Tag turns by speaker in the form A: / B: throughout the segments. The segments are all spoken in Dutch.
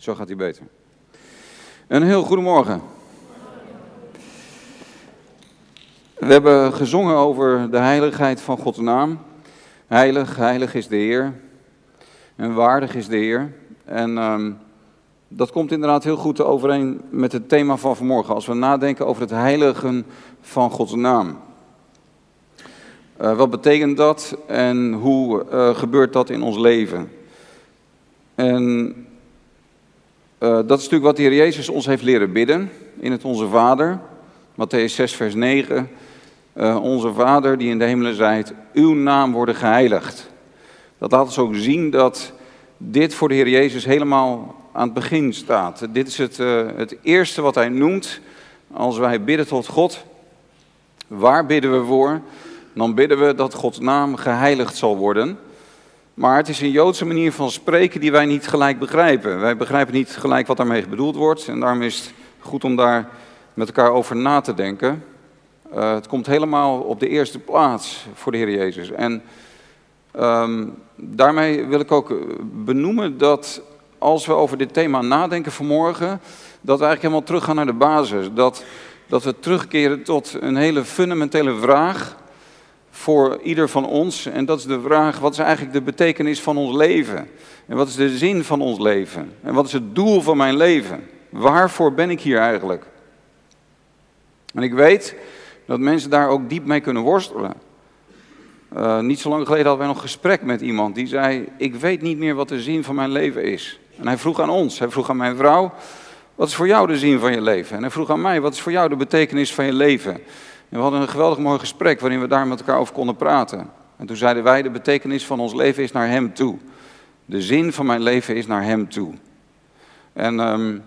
A: Zo gaat hij beter. Een heel goedemorgen. We hebben gezongen over de heiligheid van Gods naam. Heilig, heilig is de Heer. En waardig is de Heer. En um, dat komt inderdaad heel goed overeen met het thema van vanmorgen. Als we nadenken over het heiligen van Gods naam. Uh, wat betekent dat en hoe uh, gebeurt dat in ons leven? En uh, dat is natuurlijk wat de Heer Jezus ons heeft leren bidden in het Onze Vader. Matthäus 6, vers 9. onze Vader die in de hemelen zijt, uw naam worden geheiligd. Dat laat ons ook zien dat dit voor de Heer Jezus helemaal aan het begin staat. Dit is het, het eerste wat hij noemt als wij bidden tot God. Waar bidden we voor? dan bidden we dat Gods naam geheiligd zal worden. Maar het is een Joodse manier van spreken die wij niet gelijk begrijpen. Wij begrijpen niet gelijk wat daarmee bedoeld wordt. En daarom is het goed om daar met elkaar over na te denken. Uh, het komt helemaal op de eerste plaats voor de Heer Jezus. En um, daarmee wil ik ook benoemen dat als we over dit thema nadenken vanmorgen, dat we eigenlijk helemaal teruggaan naar de basis. Dat, dat we terugkeren tot een hele fundamentele vraag voor ieder van ons. En dat is de vraag, wat is eigenlijk de betekenis van ons leven? En wat is de zin van ons leven? En wat is het doel van mijn leven? Waarvoor ben ik hier eigenlijk? En ik weet dat mensen daar ook diep mee kunnen worstelen. Uh, niet zo lang geleden hadden wij nog gesprek met iemand die zei: Ik weet niet meer wat de zin van mijn leven is. En hij vroeg aan ons, hij vroeg aan mijn vrouw: Wat is voor jou de zin van je leven? En hij vroeg aan mij: Wat is voor jou de betekenis van je leven? En we hadden een geweldig mooi gesprek waarin we daar met elkaar over konden praten. En toen zeiden wij, de betekenis van ons leven is naar Hem toe. De zin van mijn leven is naar Hem toe. En, um,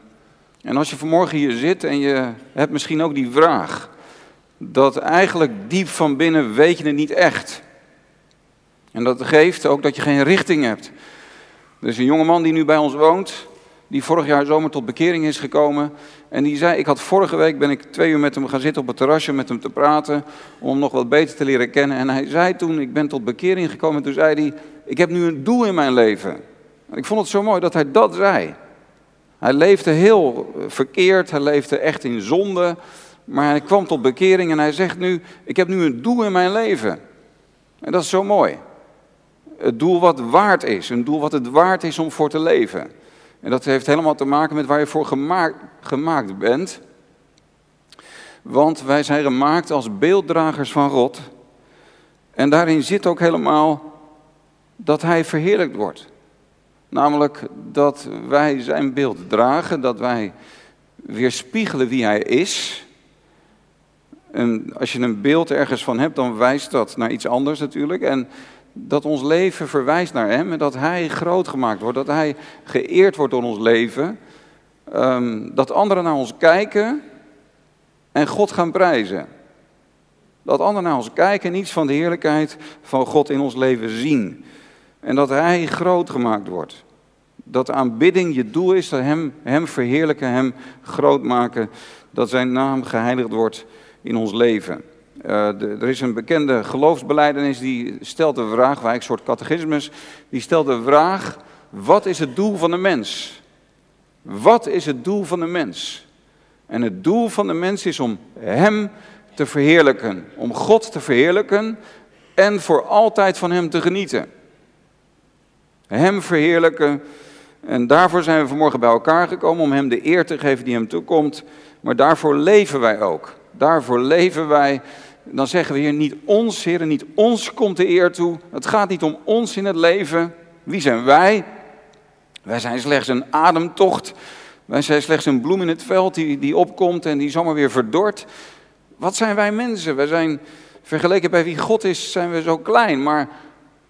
A: en als je vanmorgen hier zit en je hebt misschien ook die vraag, dat eigenlijk diep van binnen weet je het niet echt. En dat geeft ook dat je geen richting hebt. Er is een jongeman die nu bij ons woont, die vorig jaar zomer tot bekering is gekomen. En die zei, ik had vorige week ben ik twee uur met hem gaan zitten op het terrasje met hem te praten, om hem nog wat beter te leren kennen. En hij zei toen, ik ben tot bekering gekomen, en toen zei hij, ik heb nu een doel in mijn leven. En ik vond het zo mooi dat hij dat zei. Hij leefde heel verkeerd, hij leefde echt in zonde, maar hij kwam tot bekering en hij zegt nu, ik heb nu een doel in mijn leven. En dat is zo mooi. Het doel wat waard is, een doel wat het waard is om voor te leven. En dat heeft helemaal te maken met waar je voor gemaakt, gemaakt bent. Want wij zijn gemaakt als beelddragers van God. En daarin zit ook helemaal dat Hij verheerlijkt wordt. Namelijk dat wij zijn beeld dragen, dat wij weerspiegelen wie Hij is. En als je een beeld ergens van hebt, dan wijst dat naar iets anders natuurlijk. En dat ons leven verwijst naar Hem en dat Hij groot gemaakt wordt, dat Hij geëerd wordt door ons leven. Um, dat anderen naar ons kijken en God gaan prijzen. Dat anderen naar ons kijken en iets van de heerlijkheid van God in ons leven zien. En dat Hij groot gemaakt wordt. Dat aanbidding je doel is, dat Hem, hem verheerlijken, Hem groot maken. Dat Zijn naam geheiligd wordt in ons leven. De, er is een bekende geloofsbeleidenis die stelt de vraag, waar een soort catechismus, die stelt de vraag, wat is het doel van de mens? Wat is het doel van de mens? En het doel van de mens is om Hem te verheerlijken, om God te verheerlijken en voor altijd van Hem te genieten. Hem verheerlijken en daarvoor zijn we vanmorgen bij elkaar gekomen om Hem de eer te geven die Hem toekomt, maar daarvoor leven wij ook. Daarvoor leven wij dan zeggen we hier niet ons, Heer, niet ons komt de eer toe. Het gaat niet om ons in het leven. Wie zijn wij? Wij zijn slechts een ademtocht. Wij zijn slechts een bloem in het veld die, die opkomt en die zomaar weer verdort. Wat zijn wij mensen? Wij zijn, vergeleken bij wie God is, zijn we zo klein. Maar,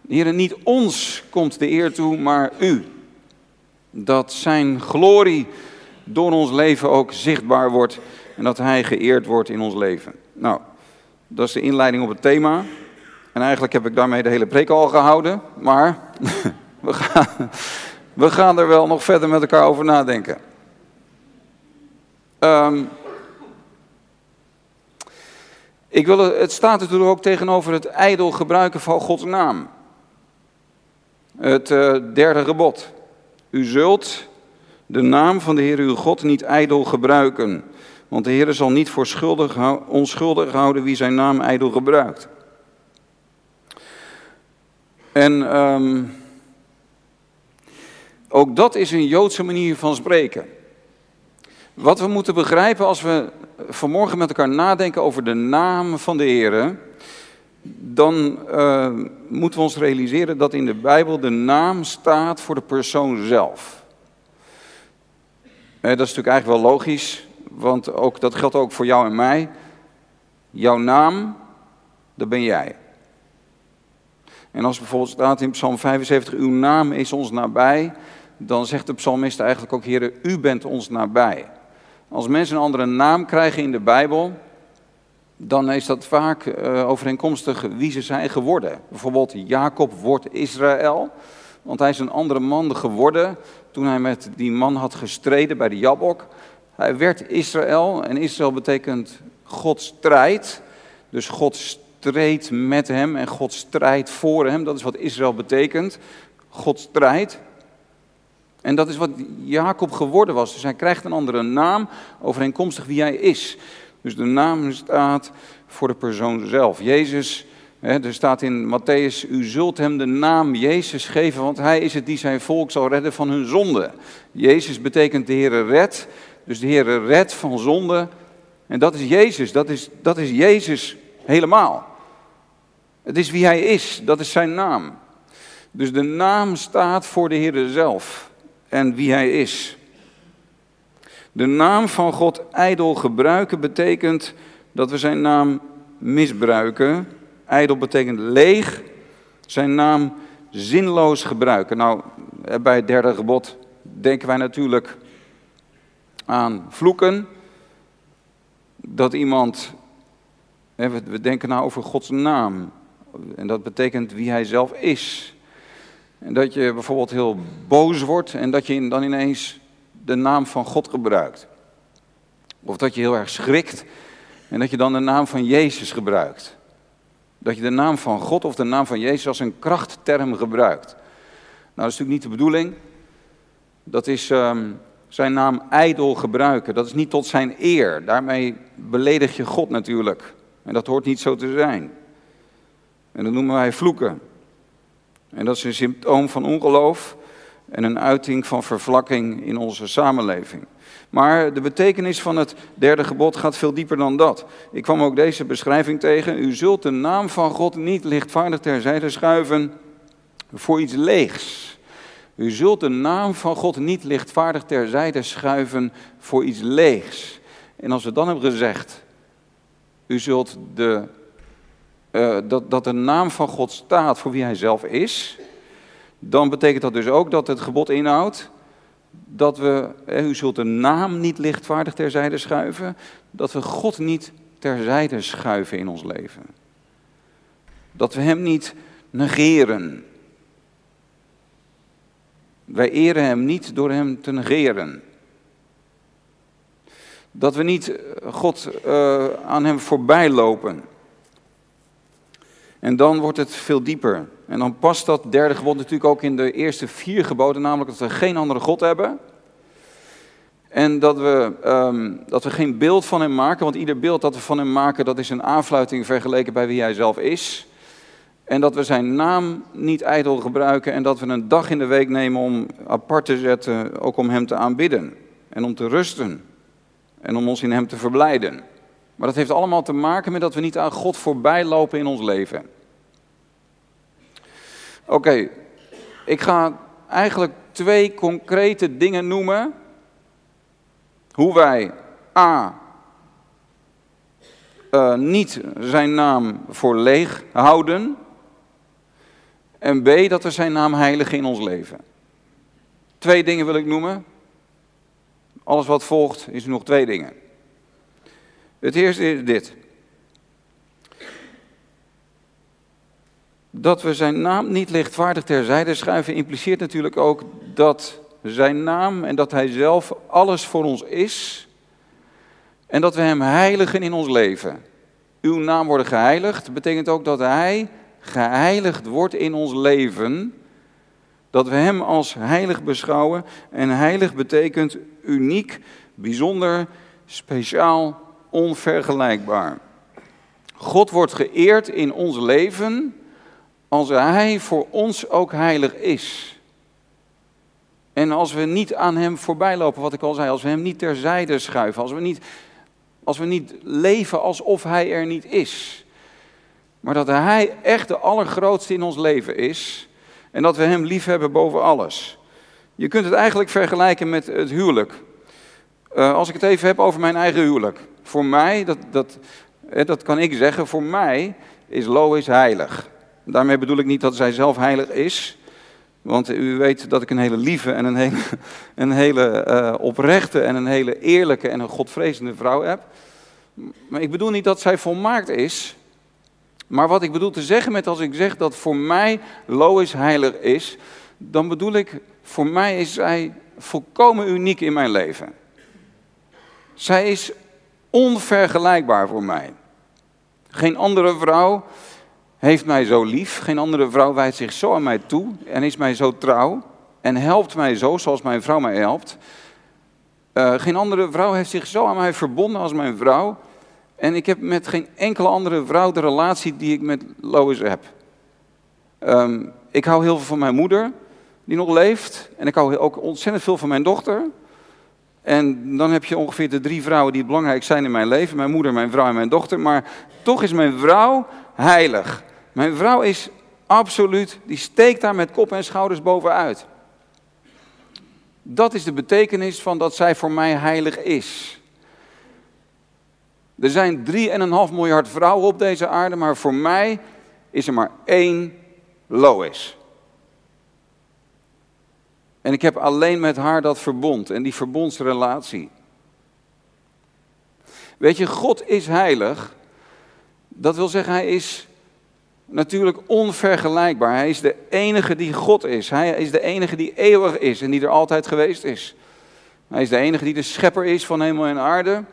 A: Heer, niet ons komt de eer toe, maar U. Dat zijn glorie door ons leven ook zichtbaar wordt en dat Hij geëerd wordt in ons leven. Nou, dat is de inleiding op het thema. En eigenlijk heb ik daarmee de hele preek al gehouden. Maar we gaan, we gaan er wel nog verder met elkaar over nadenken. Um, ik wil, het staat natuurlijk ook tegenover het ijdel gebruiken van Gods naam. Het uh, derde gebod. U zult de naam van de Heer uw God niet ijdel gebruiken. Want de Heer zal niet voor schuldig, onschuldig houden wie zijn naam ijdel gebruikt. En um, ook dat is een Joodse manier van spreken. Wat we moeten begrijpen als we vanmorgen met elkaar nadenken over de naam van de Heer, dan uh, moeten we ons realiseren dat in de Bijbel de naam staat voor de persoon zelf. Eh, dat is natuurlijk eigenlijk wel logisch, want ook, dat geldt ook voor jou en mij. Jouw naam, dat ben jij. En als bijvoorbeeld staat in Psalm 75, uw naam is ons nabij, dan zegt de psalmist eigenlijk ook, Heer, u bent ons nabij. Als mensen een andere naam krijgen in de Bijbel, dan is dat vaak uh, overeenkomstig wie ze zijn geworden. Bijvoorbeeld Jacob wordt Israël, want hij is een andere man geworden toen hij met die man had gestreden bij de Jabok. Hij werd Israël en Israël betekent God strijdt. Dus God streed met hem en God strijdt voor hem. Dat is wat Israël betekent. God strijdt. En dat is wat Jacob geworden was. Dus hij krijgt een andere naam overeenkomstig wie hij is. Dus de naam staat voor de persoon zelf. Jezus, er staat in Matthäus, u zult hem de naam Jezus geven, want hij is het die zijn volk zal redden van hun zonde. Jezus betekent de Heere red, dus de Heere red van zonde. En dat is Jezus, dat is, dat is Jezus helemaal. Het is wie hij is, dat is zijn naam. Dus de naam staat voor de Heer zelf en wie hij is. De naam van God ijdel gebruiken betekent dat we zijn naam misbruiken. Ijdel betekent leeg. Zijn naam zinloos gebruiken. Nou, bij het derde gebod denken wij natuurlijk aan vloeken. Dat iemand, we denken nou over Gods naam. En dat betekent wie hij zelf is. En dat je bijvoorbeeld heel boos wordt en dat je dan ineens de naam van God gebruikt. Of dat je heel erg schrikt en dat je dan de naam van Jezus gebruikt. Dat je de naam van God of de naam van Jezus als een krachtterm gebruikt. Nou, dat is natuurlijk niet de bedoeling. Dat is um, zijn naam ijdel gebruiken. Dat is niet tot zijn eer. Daarmee beledig je God natuurlijk. En dat hoort niet zo te zijn. En dat noemen wij vloeken. En dat is een symptoom van ongeloof en een uiting van vervlakking in onze samenleving. Maar de betekenis van het derde gebod gaat veel dieper dan dat. Ik kwam ook deze beschrijving tegen. U zult de naam van God niet lichtvaardig terzijde schuiven voor iets leegs. U zult de naam van God niet lichtvaardig terzijde schuiven voor iets leegs. En als we dan hebben gezegd, u zult de uh, dat, dat de naam van God staat voor wie hij zelf is, dan betekent dat dus ook dat het gebod inhoudt dat we, u zult de naam niet lichtvaardig terzijde schuiven, dat we God niet terzijde schuiven in ons leven. Dat we Hem niet negeren. Wij eren Hem niet door Hem te negeren. Dat we niet God uh, aan Hem voorbij lopen. En dan wordt het veel dieper. En dan past dat derde gebod natuurlijk ook in de eerste vier geboden, namelijk dat we geen andere God hebben. En dat we, um, dat we geen beeld van hem maken, want ieder beeld dat we van hem maken, dat is een aanfluiting vergeleken bij wie hij zelf is. En dat we zijn naam niet ijdel gebruiken en dat we een dag in de week nemen om apart te zetten, ook om hem te aanbidden. En om te rusten. En om ons in hem te verblijden. Maar dat heeft allemaal te maken met dat we niet aan God voorbij lopen in ons leven. Oké, ik ga eigenlijk twee concrete dingen noemen. Hoe wij A. Uh, niet zijn naam voor leeg houden. En B. Dat we zijn naam heiligen in ons leven. Twee dingen wil ik noemen. Alles wat volgt is nog twee dingen. Het eerste is dit. Dat we zijn naam niet lichtvaardig terzijde schuiven impliceert natuurlijk ook dat zijn naam en dat hij zelf alles voor ons is. En dat we hem heiligen in ons leven. Uw naam worden geheiligd betekent ook dat hij geheiligd wordt in ons leven. Dat we Hem als heilig beschouwen. En heilig betekent uniek, bijzonder, speciaal, onvergelijkbaar. God wordt geëerd in ons leven als Hij voor ons ook heilig is. En als we niet aan Hem voorbij lopen, wat ik al zei, als we Hem niet terzijde schuiven, als we niet, als we niet leven alsof Hij er niet is. Maar dat Hij echt de allergrootste in ons leven is en dat we Hem lief hebben boven alles. Je kunt het eigenlijk vergelijken met het huwelijk. Uh, als ik het even heb over mijn eigen huwelijk. Voor mij, dat, dat, dat kan ik zeggen, voor mij is Lois heilig. Daarmee bedoel ik niet dat zij zelf heilig is. Want u weet dat ik een hele lieve en een hele, een hele uh, oprechte en een hele eerlijke en een godvrezende vrouw heb. Maar ik bedoel niet dat zij volmaakt is. Maar wat ik bedoel te zeggen met als ik zeg dat voor mij Lois heilig is, dan bedoel ik, voor mij is zij volkomen uniek in mijn leven. Zij is onvergelijkbaar voor mij. Geen andere vrouw heeft mij zo lief. Geen andere vrouw wijdt zich zo aan mij toe en is mij zo trouw en helpt mij zo zoals mijn vrouw mij helpt. Uh, geen andere vrouw heeft zich zo aan mij verbonden als mijn vrouw. En ik heb met geen enkele andere vrouw de relatie die ik met Lois heb. Um, ik hou heel veel van mijn moeder, die nog leeft. En ik hou ook ontzettend veel van mijn dochter. En dan heb je ongeveer de drie vrouwen die belangrijk zijn in mijn leven. Mijn moeder, mijn vrouw en mijn dochter. Maar toch is mijn vrouw heilig. Mijn vrouw is absoluut, die steekt daar met kop en schouders bovenuit. Dat is de betekenis van dat zij voor mij heilig is. Er zijn 3,5 miljard vrouwen op deze aarde, maar voor mij is er maar één Lois. En ik heb alleen met haar dat verbond en die verbondsrelatie. Weet je, God is heilig. Dat wil zeggen, hij is natuurlijk onvergelijkbaar. Hij is de enige die God is. Hij is de enige die eeuwig is en die er altijd geweest is. Hij is de enige die de schepper is van hemel en aarde.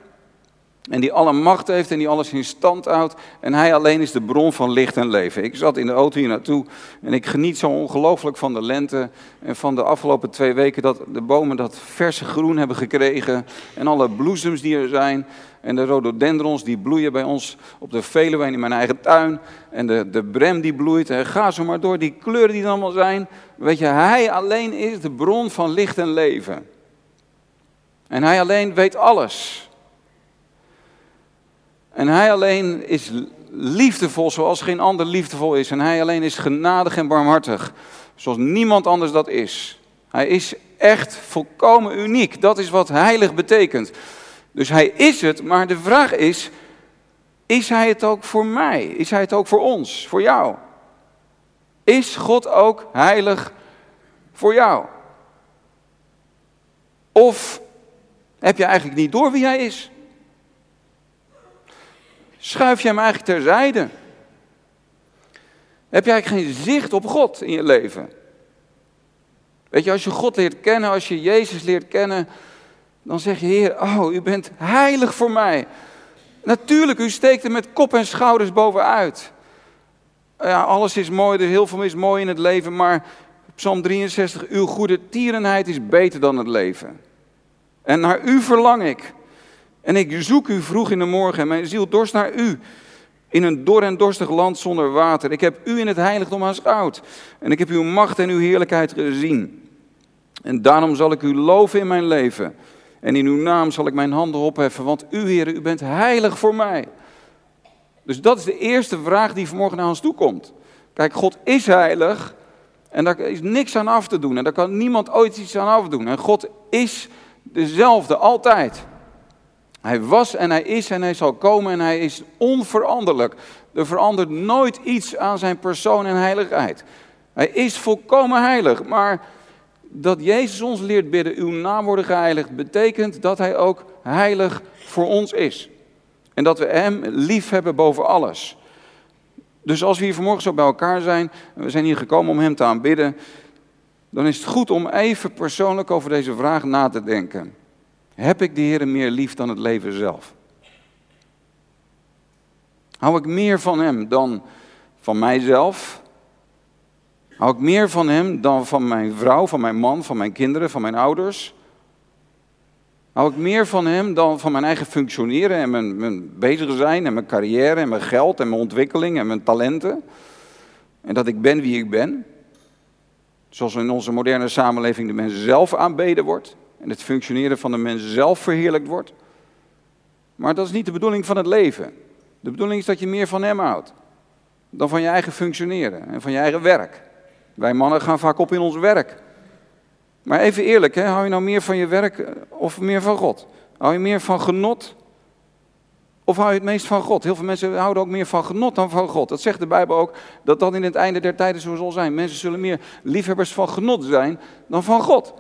A: En die alle macht heeft en die alles in stand houdt. En hij alleen is de bron van licht en leven. Ik zat in de auto hier naartoe en ik geniet zo ongelooflijk van de lente. En van de afgelopen twee weken dat de bomen dat verse groen hebben gekregen. En alle bloesems die er zijn. En de rhododendrons die bloeien bij ons op de Veluwe in mijn eigen tuin. En de, de brem die bloeit. En ga zo maar door, die kleuren die er allemaal zijn. Weet je, hij alleen is de bron van licht en leven. En hij alleen weet alles. En hij alleen is liefdevol zoals geen ander liefdevol is. En hij alleen is genadig en barmhartig, zoals niemand anders dat is. Hij is echt volkomen uniek. Dat is wat heilig betekent. Dus hij is het, maar de vraag is, is hij het ook voor mij? Is hij het ook voor ons, voor jou? Is God ook heilig voor jou? Of heb je eigenlijk niet door wie hij is? Schuif je hem eigenlijk terzijde? Heb je eigenlijk geen zicht op God in je leven? Weet je, als je God leert kennen, als je Jezus leert kennen, dan zeg je, Heer, oh, u bent heilig voor mij. Natuurlijk, u steekt er met kop en schouders bovenuit. Ja, alles is mooi, er heel veel is mooi in het leven, maar Psalm 63, uw goede tierenheid is beter dan het leven. En naar u verlang ik. En ik zoek u vroeg in de morgen en mijn ziel dorst naar u. In een dor en dorstig land zonder water. Ik heb u in het heiligdom aanschouwd. En ik heb uw macht en uw heerlijkheid gezien. En daarom zal ik u loven in mijn leven. En in uw naam zal ik mijn handen opheffen. Want u, Heer, u bent heilig voor mij. Dus dat is de eerste vraag die vanmorgen naar ons toe komt. Kijk, God is heilig. En daar is niks aan af te doen. En daar kan niemand ooit iets aan afdoen. En God is dezelfde, altijd. Hij was en hij is en hij zal komen en hij is onveranderlijk. Er verandert nooit iets aan zijn persoon en heiligheid. Hij is volkomen heilig, maar dat Jezus ons leert bidden, uw naam worden geheiligd, betekent dat hij ook heilig voor ons is. En dat we hem lief hebben boven alles. Dus als we hier vanmorgen zo bij elkaar zijn, en we zijn hier gekomen om hem te aanbidden, dan is het goed om even persoonlijk over deze vraag na te denken. Heb ik de Heer meer lief dan het leven zelf? Hou ik meer van Hem dan van mijzelf? Hou ik meer van hem dan van mijn vrouw, van mijn man, van mijn kinderen, van mijn ouders? Hou ik meer van hem dan van mijn eigen functioneren en mijn, mijn bezig zijn en mijn carrière en mijn geld en mijn ontwikkeling en mijn talenten? En dat ik ben wie ik ben? Zoals in onze moderne samenleving de mens zelf aanbeden wordt en het functioneren van de mens zelf verheerlijkt wordt. Maar dat is niet de bedoeling van het leven. De bedoeling is dat je meer van hem houdt dan van je eigen functioneren en van je eigen werk. Wij mannen gaan vaak op in ons werk. Maar even eerlijk, hè, hou je nou meer van je werk eh, of meer van God? Hou je meer van genot of hou je het meest van God? Heel veel mensen houden ook meer van genot dan van God. Dat zegt de Bijbel ook, dat dat in het einde der tijden zo zal zijn. Mensen zullen meer liefhebbers van genot zijn dan van God.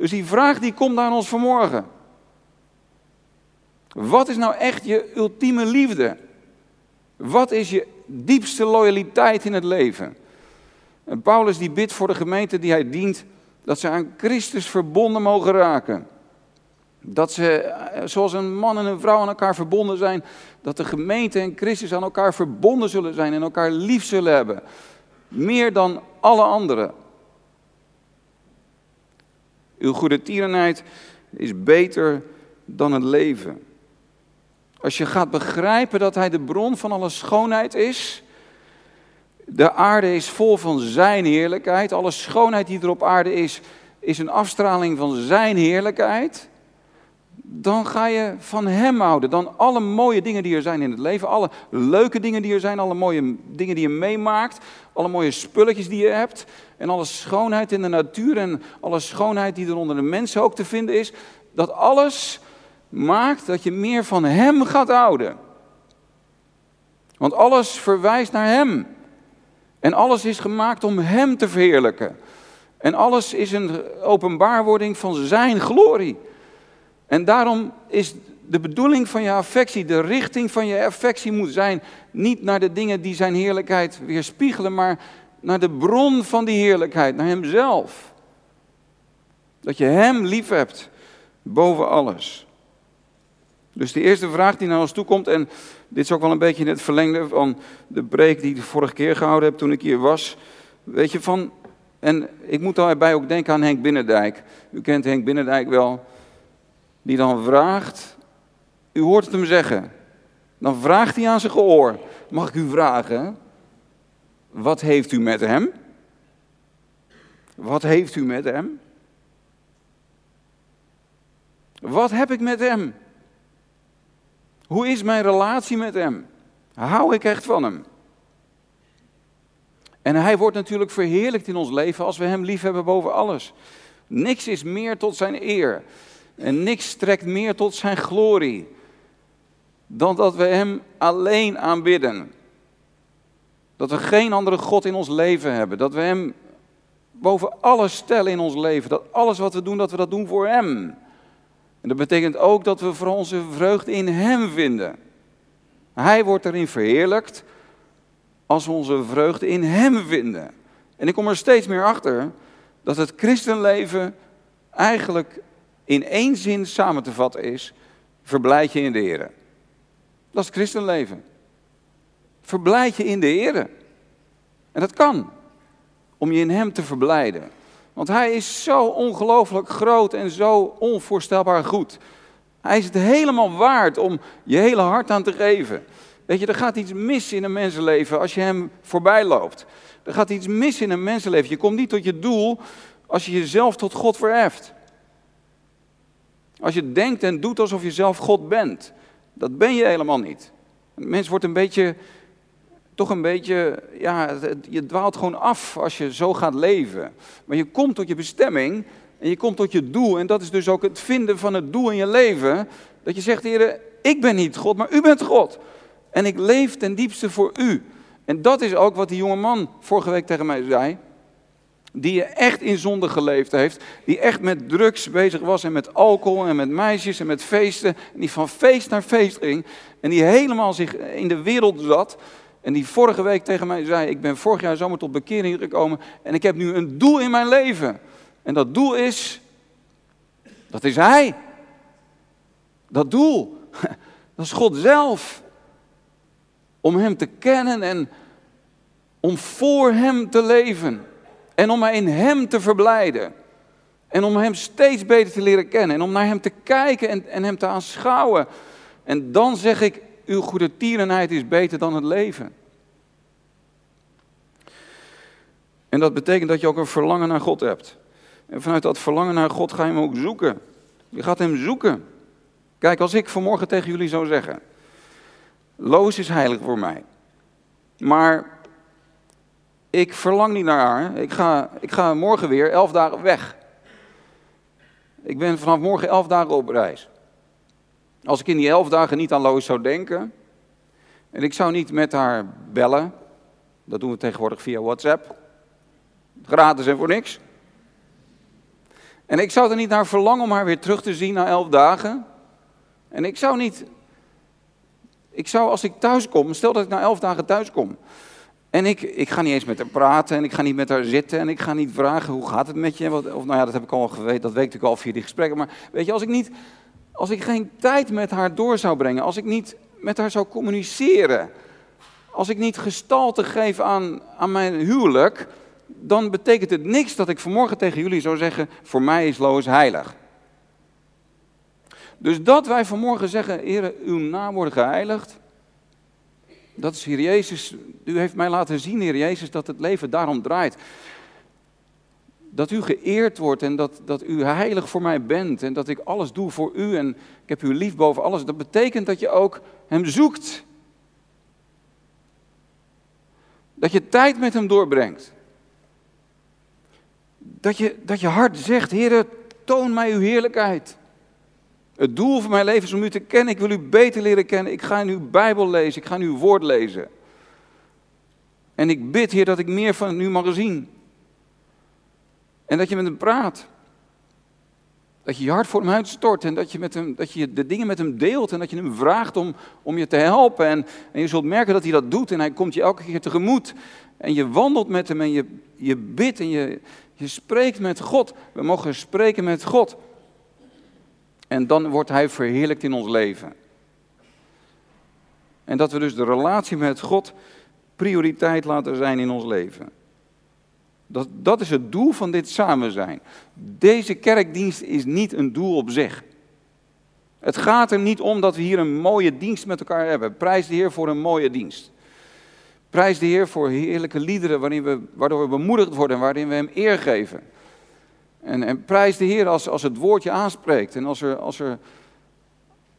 A: Dus die vraag die komt aan ons vanmorgen. Wat is nou echt je ultieme liefde? Wat is je diepste loyaliteit in het leven? En Paulus die bidt voor de gemeente die hij dient, dat ze aan Christus verbonden mogen raken. Dat ze, eh, zoals een man en een vrouw aan elkaar verbonden zijn, dat de gemeente en Christus aan elkaar verbonden zullen zijn en elkaar lief zullen hebben. Meer dan alle anderen. Uw goede tierenheid is beter dan het leven. Als je gaat begrijpen dat Hij de bron van alle schoonheid is. De aarde is vol van Zijn heerlijkheid. Alle schoonheid die er op aarde is, is een afstraling van Zijn heerlijkheid. Dan ga je van Hem houden. Dan alle mooie dingen die er zijn in het leven. Alle leuke dingen die er zijn. Alle mooie dingen die je meemaakt. Alle mooie spulletjes die je hebt. En alle schoonheid in de natuur. En alle schoonheid die er onder de mensen ook te vinden is. Dat alles maakt dat je meer van Hem gaat houden. Want alles verwijst naar Hem. En alles is gemaakt om Hem te verheerlijken. En alles is een openbaarwording van Zijn glorie. En daarom is de bedoeling van je affectie, de richting van je affectie moet zijn niet naar de dingen die Zijn heerlijkheid weerspiegelen, maar naar de bron van die heerlijkheid, naar Hemzelf. Dat je Hem lief hebt boven alles. Dus de eerste vraag die naar ons toe komt, en dit is ook wel een beetje in het verlengde van de preek die ik de vorige keer gehouden heb toen ik hier was. Weet je van, en ik moet daarbij ook denken aan Henk Binnendijk. U kent Henk Binnendijk wel. Die dan vraagt, u hoort het hem zeggen. Dan vraagt hij aan zijn gehoor, mag ik u vragen, wat heeft u met hem? Wat heeft u met hem? Wat heb ik met hem? Hoe is mijn relatie met Hem? Hou ik echt van Hem? En Hij wordt natuurlijk verheerlijkt in ons leven als we Hem lief hebben boven alles. Niks is meer tot Zijn eer. En niks strekt meer tot Zijn glorie. Dan dat we Hem alleen aanbidden. Dat we geen andere God in ons leven hebben. Dat we Hem boven alles stellen in ons leven. Dat alles wat we doen, dat we dat doen voor Hem. En dat betekent ook dat we voor onze vreugde in Hem vinden. Hij wordt erin verheerlijkt als we onze vreugde in Hem vinden. En ik kom er steeds meer achter dat het christenleven eigenlijk in één zin samen te vatten is: verblijd je in de Heer. Dat is het christenleven. Verblijd je in de Heer. En dat kan, om je in Hem te verblijden. Want hij is zo ongelooflijk groot en zo onvoorstelbaar goed. Hij is het helemaal waard om je hele hart aan te geven. Weet je, er gaat iets mis in een mensenleven als je hem voorbij loopt. Er gaat iets mis in een mensenleven. Je komt niet tot je doel als je jezelf tot God verheft. Als je denkt en doet alsof je zelf God bent. Dat ben je helemaal niet. Een mens wordt een beetje toch een beetje, ja, je dwaalt gewoon af als je zo gaat leven. Maar je komt tot je bestemming en je komt tot je doel. En dat is dus ook het vinden van het doel in je leven. Dat je zegt, Heer, ik ben niet God, maar u bent God. En ik leef ten diepste voor u. En dat is ook wat die jonge man vorige week tegen mij zei. Die echt in zonde geleefd heeft. Die echt met drugs bezig was en met alcohol en met meisjes en met feesten. En die van feest naar feest ging. En die helemaal zich in de wereld zat. En die vorige week tegen mij zei: Ik ben vorig jaar zomer tot bekering gekomen. En ik heb nu een doel in mijn leven. En dat doel is. Dat is Hij. Dat doel. Dat is God zelf. Om Hem te kennen en om voor Hem te leven. En om mij in Hem te verblijden. En om Hem steeds beter te leren kennen. En om naar Hem te kijken en, en Hem te aanschouwen. En dan zeg ik, uw goede tierenheid is beter dan het leven. En dat betekent dat je ook een verlangen naar God hebt. En vanuit dat verlangen naar God ga je hem ook zoeken. Je gaat hem zoeken. Kijk, als ik vanmorgen tegen jullie zou zeggen: Loos is heilig voor mij. Maar ik verlang niet naar haar. Ik ga, ik ga morgen weer elf dagen weg. Ik ben vanaf morgen elf dagen op reis. Als ik in die elf dagen niet aan Loos zou denken. En ik zou niet met haar bellen. Dat doen we tegenwoordig via WhatsApp. Gratis en voor niks. En ik zou er niet naar verlangen om haar weer terug te zien na elf dagen. En ik zou niet. Ik zou als ik thuis kom, stel dat ik na elf dagen thuis kom. En ik, ik ga niet eens met haar praten en ik ga niet met haar zitten en ik ga niet vragen hoe gaat het met je. Of nou ja, dat heb ik al geweten, dat weet ik al via die gesprekken. Maar weet je, als ik, niet, als ik geen tijd met haar door zou brengen, als ik niet met haar zou communiceren, als ik niet gestalte geef aan, aan mijn huwelijk, dan betekent het niks dat ik vanmorgen tegen jullie zou zeggen, voor mij is Loos heilig. Dus dat wij vanmorgen zeggen, Heer, uw naam wordt geheiligd. Dat is Heer Jezus, u heeft mij laten zien, Heer Jezus, dat het leven daarom draait. Dat u geëerd wordt en dat, dat u heilig voor mij bent en dat ik alles doe voor u en ik heb u lief boven alles. Dat betekent dat je ook hem zoekt. Dat je tijd met hem doorbrengt. Dat je, dat je hart zegt, Heer, toon mij uw heerlijkheid. Het doel van mijn leven is om u te kennen. Ik wil u beter leren kennen. Ik ga in uw Bijbel lezen. Ik ga in uw woord lezen. En ik bid, Heer, dat ik meer van u mag zien. En dat je met hem praat. Dat je je hart voor hem uitstort en dat je, met hem, dat je de dingen met hem deelt en dat je hem vraagt om, om je te helpen. En, en je zult merken dat hij dat doet en hij komt je elke keer tegemoet. En je wandelt met hem en je, je bidt en je, je spreekt met God. We mogen spreken met God. En dan wordt Hij verheerlijkt in ons leven. En dat we dus de relatie met God prioriteit laten zijn in ons leven. Dat, dat is het doel van dit samen zijn. Deze kerkdienst is niet een doel op zich. Het gaat er niet om dat we hier een mooie dienst met elkaar hebben. Prijs de Heer voor een mooie dienst. Prijs de Heer voor heerlijke liederen waarin we, waardoor we bemoedigd worden en waarin we Hem eer geven. En, en prijs de Heer als, als het woordje aanspreekt en als, er, als, er,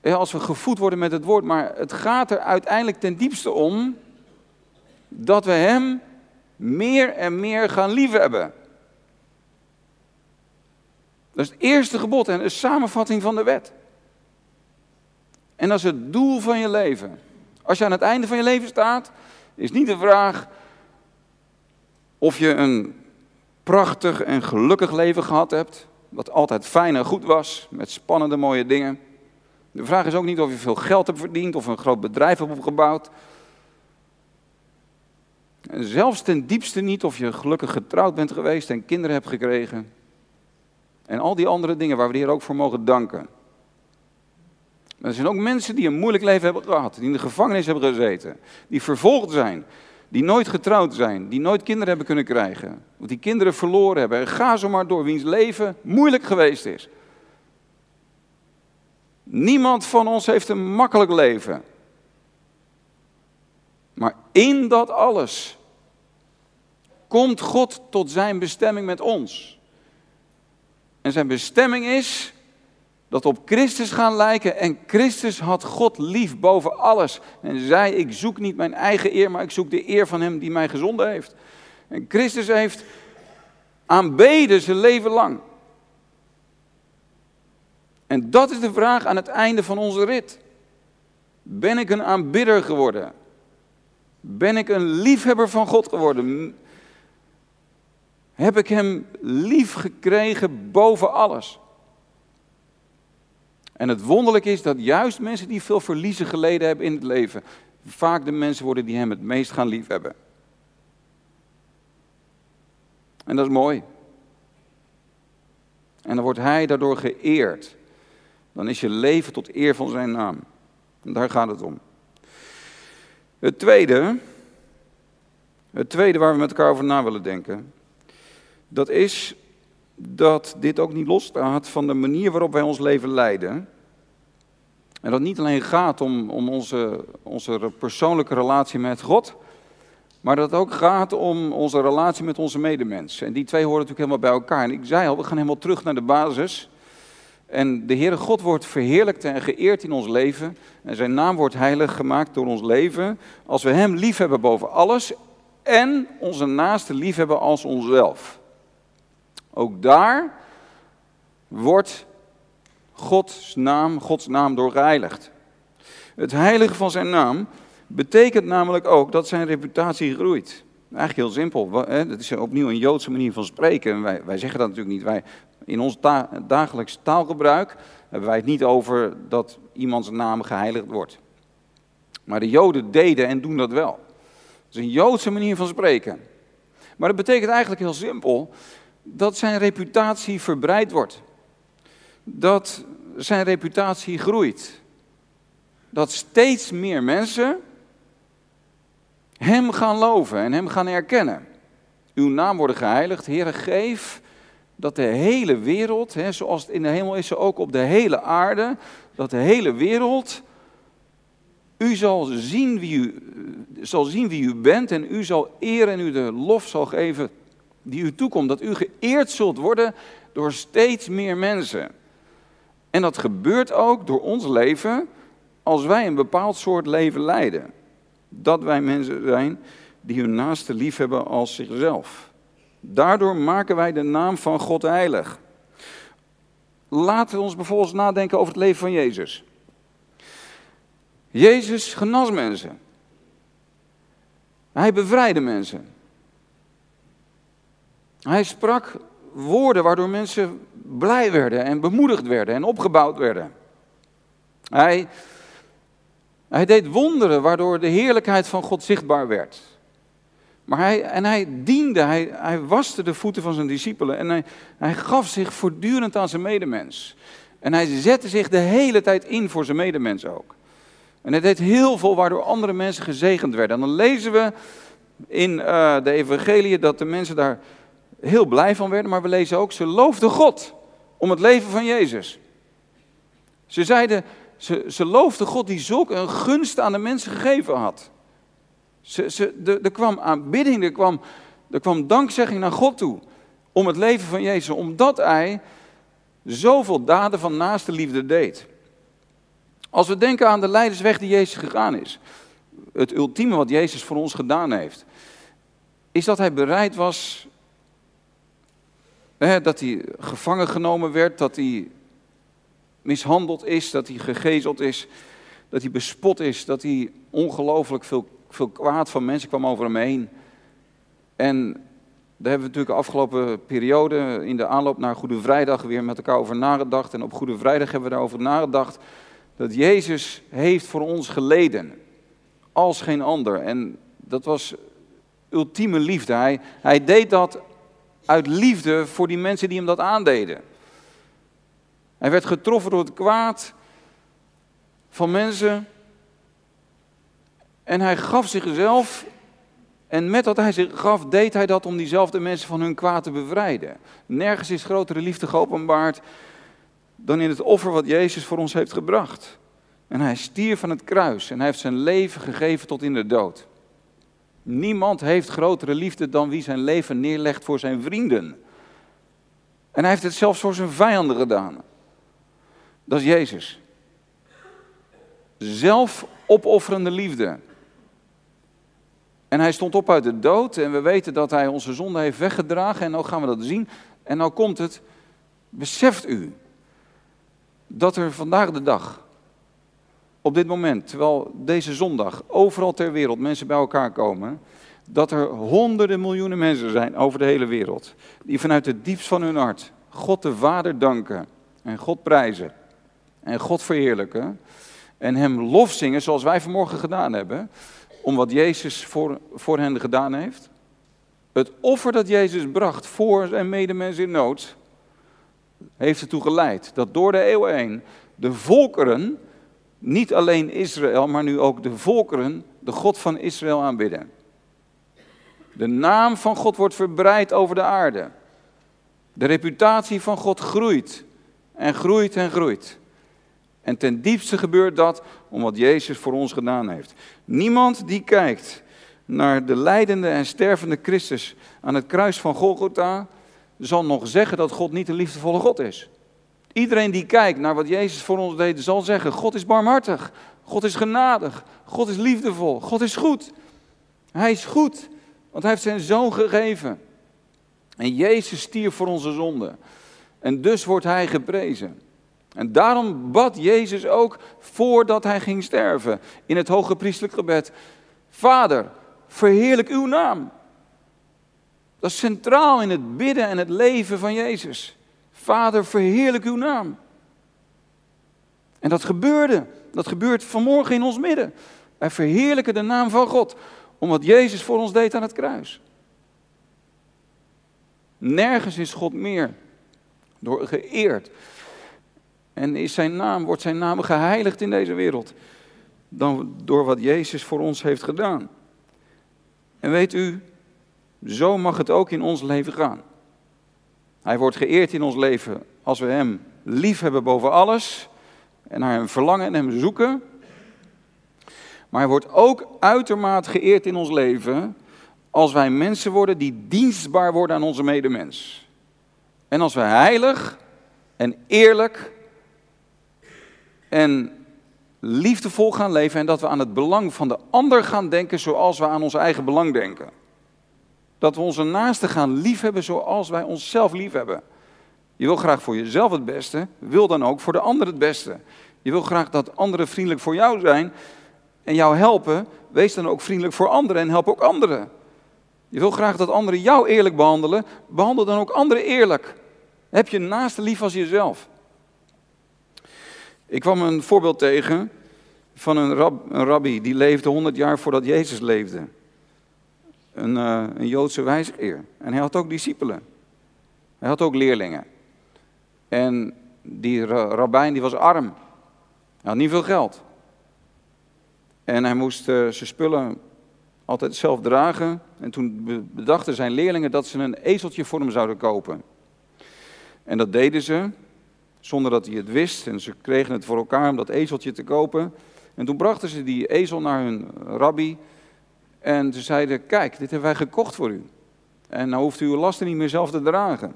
A: als we gevoed worden met het woord. Maar het gaat er uiteindelijk ten diepste om dat we Hem meer en meer gaan liefhebben. Dat is het eerste gebod en de samenvatting van de wet. En dat is het doel van je leven. Als je aan het einde van je leven staat, is niet de vraag of je een prachtig en gelukkig leven gehad hebt, wat altijd fijn en goed was, met spannende mooie dingen. De vraag is ook niet of je veel geld hebt verdiend of een groot bedrijf hebt opgebouwd. En zelfs ten diepste niet of je gelukkig getrouwd bent geweest en kinderen hebt gekregen. En al die andere dingen waar we de Heer ook voor mogen danken. er zijn ook mensen die een moeilijk leven hebben gehad, die in de gevangenis hebben gezeten, die vervolgd zijn, die nooit getrouwd zijn, die nooit kinderen hebben kunnen krijgen, of die kinderen verloren hebben. En ga zo maar door, wiens leven moeilijk geweest is. Niemand van ons heeft een makkelijk leven. Maar in dat alles komt God tot zijn bestemming met ons. En zijn bestemming is dat op Christus gaan lijken. En Christus had God lief boven alles. En zei, ik zoek niet mijn eigen eer, maar ik zoek de eer van hem die mij gezonden heeft. En Christus heeft aanbeden zijn leven lang. En dat is de vraag aan het einde van onze rit. Ben ik een aanbidder geworden? Ben ik een liefhebber van God geworden? Heb ik hem lief gekregen boven alles? En het wonderlijke is dat juist mensen die veel verliezen geleden hebben in het leven, vaak de mensen worden die hem het meest gaan liefhebben. En dat is mooi. En dan wordt hij daardoor geëerd. Dan is je leven tot eer van zijn naam. En daar gaat het om. Het tweede, het tweede waar we met elkaar over na willen denken, Dat is dat dit ook niet losstaat van de manier waarop wij ons leven leiden. En dat niet alleen gaat om, om onze, onze persoonlijke relatie met God, maar dat het ook gaat om onze relatie met onze medemens. En die twee horen natuurlijk helemaal bij elkaar. En ik zei al, we gaan helemaal terug naar de basis. En de Heere God wordt verheerlijkt en geëerd in ons leven. En zijn naam wordt heilig gemaakt door ons leven. Als we Hem lief hebben boven alles. En onze naaste lief hebben als onszelf. Ook daar wordt Gods naam, Gods naam. Het heiligen van zijn naam betekent namelijk ook dat zijn reputatie groeit. Eigenlijk heel simpel. Dat is opnieuw een Joodse manier van spreken. Wij, wij zeggen dat natuurlijk niet. Wij, in ons dagelijks taalgebruik hebben wij het niet over dat iemands naam geheiligd wordt. Maar de Joden deden en doen dat wel. Dat is een Joodse manier van spreken. Maar dat betekent eigenlijk heel simpel dat zijn reputatie verbreid wordt. Dat zijn reputatie groeit. Dat steeds meer mensen hem gaan loven en hem gaan erkennen. Uw naam worden geheiligd, Heere, geef dat de hele wereld, hè, zoals het in de hemel is, zo ook op de hele aarde, dat de hele wereld u zal zien wie u, zal zien wie u bent en u zal eer en u de lof zal geven die u toekomt. Dat u geëerd zult worden door steeds meer mensen. En dat gebeurt ook door ons leven als wij een bepaald soort leven leiden. Dat wij mensen zijn die hun naaste lief hebben als zichzelf. Daardoor maken wij de naam van God heilig. Laten we ons bijvoorbeeld nadenken over het leven van Jezus. Jezus genas mensen. Hij bevrijdde mensen. Hij sprak woorden waardoor mensen blij werden en bemoedigd werden en opgebouwd werden. Hij, hij deed wonderen waardoor de heerlijkheid van God zichtbaar werd. Maar hij, en hij diende, hij, hij waste de voeten van zijn discipelen en hij, hij gaf zich voortdurend aan zijn medemens. En hij zette zich de hele tijd in voor zijn medemens ook. En hij deed heel veel waardoor andere mensen gezegend werden. En dan lezen we in uh, de evangelie dat de mensen daar heel blij van werden, maar we lezen ook, ze loofden God om het leven van Jezus. Ze zeiden, ze, ze loofden God die zulk een gunst aan de mensen gegeven had. Ze, ze, er, kwam aanbidding, er kwam, er kwam dankzegging naar God toe. Om het leven van Jezus, omdat hij zoveel daden van naaste liefde deed. Als we denken aan de leidersweg die Jezus gegaan is. Het ultieme wat Jezus voor ons gedaan heeft. Is dat hij bereid was. Hè, dat hij gevangen genomen werd. Dat hij mishandeld is. Dat hij gegezeld is. Dat hij bespot is. Dat hij ongelooflijk veel veel kwaad van mensen kwam over hem heen. En daar hebben we natuurlijk de afgelopen periode in de aanloop naar Goede Vrijdag weer met elkaar over nagedacht. En op Goede Vrijdag hebben we daarover nagedacht dat Jezus heeft voor ons geleden. Als geen ander. En dat was ultieme liefde. Hij, hij deed dat uit liefde voor die mensen die hem dat aandeden. Hij werd getroffen door het kwaad van mensen en hij gaf zichzelf. En met dat hij zich gaf, deed hij dat om diezelfde mensen van hun kwaad te bevrijden. Nergens is grotere liefde geopenbaard dan in het offer wat Jezus voor ons heeft gebracht. En hij stierf van het kruis en hij heeft zijn leven gegeven tot in de dood. Niemand heeft grotere liefde dan wie zijn leven neerlegt voor zijn vrienden. En hij heeft het zelfs voor zijn vijanden gedaan. Dat is Jezus. Zelfopofferende liefde. En hij stond op uit de dood en we weten dat hij onze zonde heeft weggedragen en nu gaan we dat zien. En nou komt het, beseft u dat er vandaag de dag, op dit moment, terwijl deze zondag overal ter wereld mensen bij elkaar komen, dat er honderden miljoenen mensen zijn over de hele wereld, die vanuit het diepst van hun hart God de Vader danken en God prijzen en God verheerlijken en Hem lof zingen zoals wij vanmorgen gedaan hebben om wat Jezus voor, voor hen gedaan heeft. Het offer dat Jezus bracht voor zijn medemens in nood, heeft ertoe geleid dat door de eeuwen heen de volkeren, niet alleen Israël, maar nu ook de volkeren, de God van Israël aanbidden. De naam van God wordt verbreid over de aarde. De reputatie van God groeit en groeit en groeit. En ten diepste gebeurt dat om wat Jezus voor ons gedaan heeft. Niemand die kijkt naar de lijdende en stervende Christus aan het kruis van Golgotha, zal nog zeggen dat God niet een liefdevolle God is. Iedereen die kijkt naar wat Jezus voor ons deed, zal zeggen: God is barmhartig, God is genadig, God is liefdevol, God is goed. Hij is goed, want hij heeft zijn zoon gegeven. En Jezus stierf voor onze zonde. En dus wordt hij geprezen. En daarom bad Jezus ook voordat hij ging sterven in het hoge priestelijk gebed: Vader, verheerlijk uw naam. Dat is centraal in het bidden en het leven van Jezus. Vader, verheerlijk uw naam. En dat gebeurde. Dat gebeurt vanmorgen in ons midden. Wij verheerlijken de naam van God, om wat Jezus voor ons deed aan het kruis. Nergens is God meer door geëerd. En is zijn naam, wordt zijn naam geheiligd in deze wereld. Dan door wat Jezus voor ons heeft gedaan. En weet u, zo mag het ook in ons leven gaan. Hij wordt geëerd in ons leven als we Hem lief hebben boven alles en naar Hem verlangen en Hem zoeken. Maar Hij wordt ook uitermate geëerd in ons leven als wij mensen worden die dienstbaar worden aan onze medemens. En als we heilig en eerlijk en liefdevol gaan leven en dat we aan het belang van de ander gaan denken zoals we aan ons eigen belang denken. Dat we onze naasten gaan liefhebben zoals wij onszelf liefhebben. Je wil graag voor jezelf het beste, wil dan ook voor de ander het beste. Je wil graag dat anderen vriendelijk voor jou zijn en jou helpen. Wees dan ook vriendelijk voor anderen en help ook anderen. Je wil graag dat anderen jou eerlijk behandelen, behandel dan ook anderen eerlijk. Heb je naaste lief als jezelf. Ik kwam een voorbeeld tegen van een, rab, een rabbi die leefde 100 jaar voordat Jezus leefde. Een, uh, een Joodse wijsgeer. En hij had ook discipelen. Hij had ook leerlingen. En die rabbijn die was arm. Hij had niet veel geld. En hij moest uh, zijn spullen altijd zelf dragen. En toen bedachten zijn leerlingen dat ze een ezeltje voor hem zouden kopen. En dat deden ze zonder dat hij het wist. En ze kregen het voor elkaar om dat ezeltje te kopen. En toen brachten ze die ezel naar hun rabbi. En ze zeiden, kijk, dit hebben wij gekocht voor u. En nou hoeft u uw lasten niet meer zelf te dragen.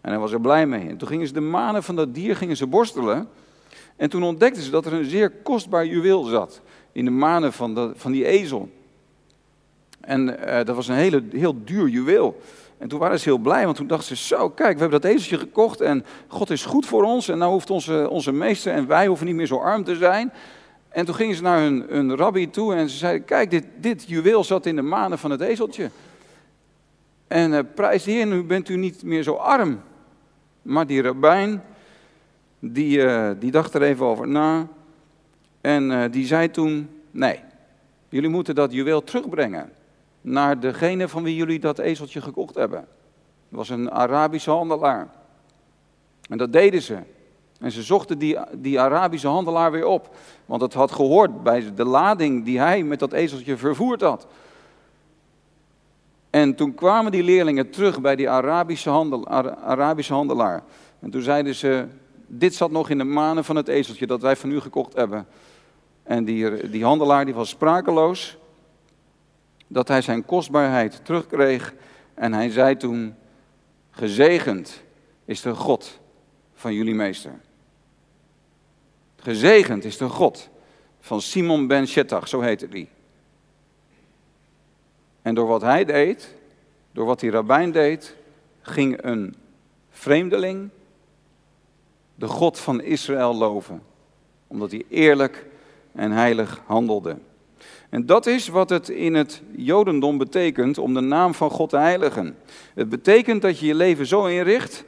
A: En hij was er blij mee. En toen gingen ze de manen van dat dier gingen ze borstelen. En toen ontdekten ze dat er een zeer kostbaar juweel zat. In de manen van, van die ezel. En uh, dat was een hele, heel duur juweel. En toen waren ze heel blij, want toen dachten ze, zo, kijk, we hebben dat ezeltje gekocht en God is goed voor ons. En nou hoeft onze, onze meester en wij hoeven niet meer zo arm te zijn. En toen gingen ze naar hun, hun rabbi toe en ze zeiden, kijk, dit, dit juweel zat in de manen van het ezeltje. En uh, prijs de Heer, nu bent u niet meer zo arm. Maar die rabbijn, die, uh, die dacht er even over na. En uh, die zei toen, nee, jullie moeten dat juweel terugbrengen naar degene van wie jullie dat ezeltje gekocht hebben. Was een Arabische handelaar. En dat deden ze. En ze zochten die, die Arabische handelaar weer op. Want het had gehoord bij de lading die hij met dat ezeltje vervoerd had. En toen kwamen die leerlingen terug bij die Arabische, Arabische handelaar. En toen zeiden ze, dit zat nog in de manen van het ezeltje dat wij van u gekocht hebben. En die, die handelaar die was sprakeloos dat hij zijn kostbaarheid terugkreeg. En hij zei toen, gezegend is de God van jullie meester. Gezegend is de God van Simon ben Shettach, zo heette die. En door wat hij deed, door wat die rabbijn deed, ging een vreemdeling de God van Israël loven. Omdat hij eerlijk en heilig handelde. En dat is wat het in het Jodendom betekent om de naam van God te heiligen. Het betekent dat je je leven zo inricht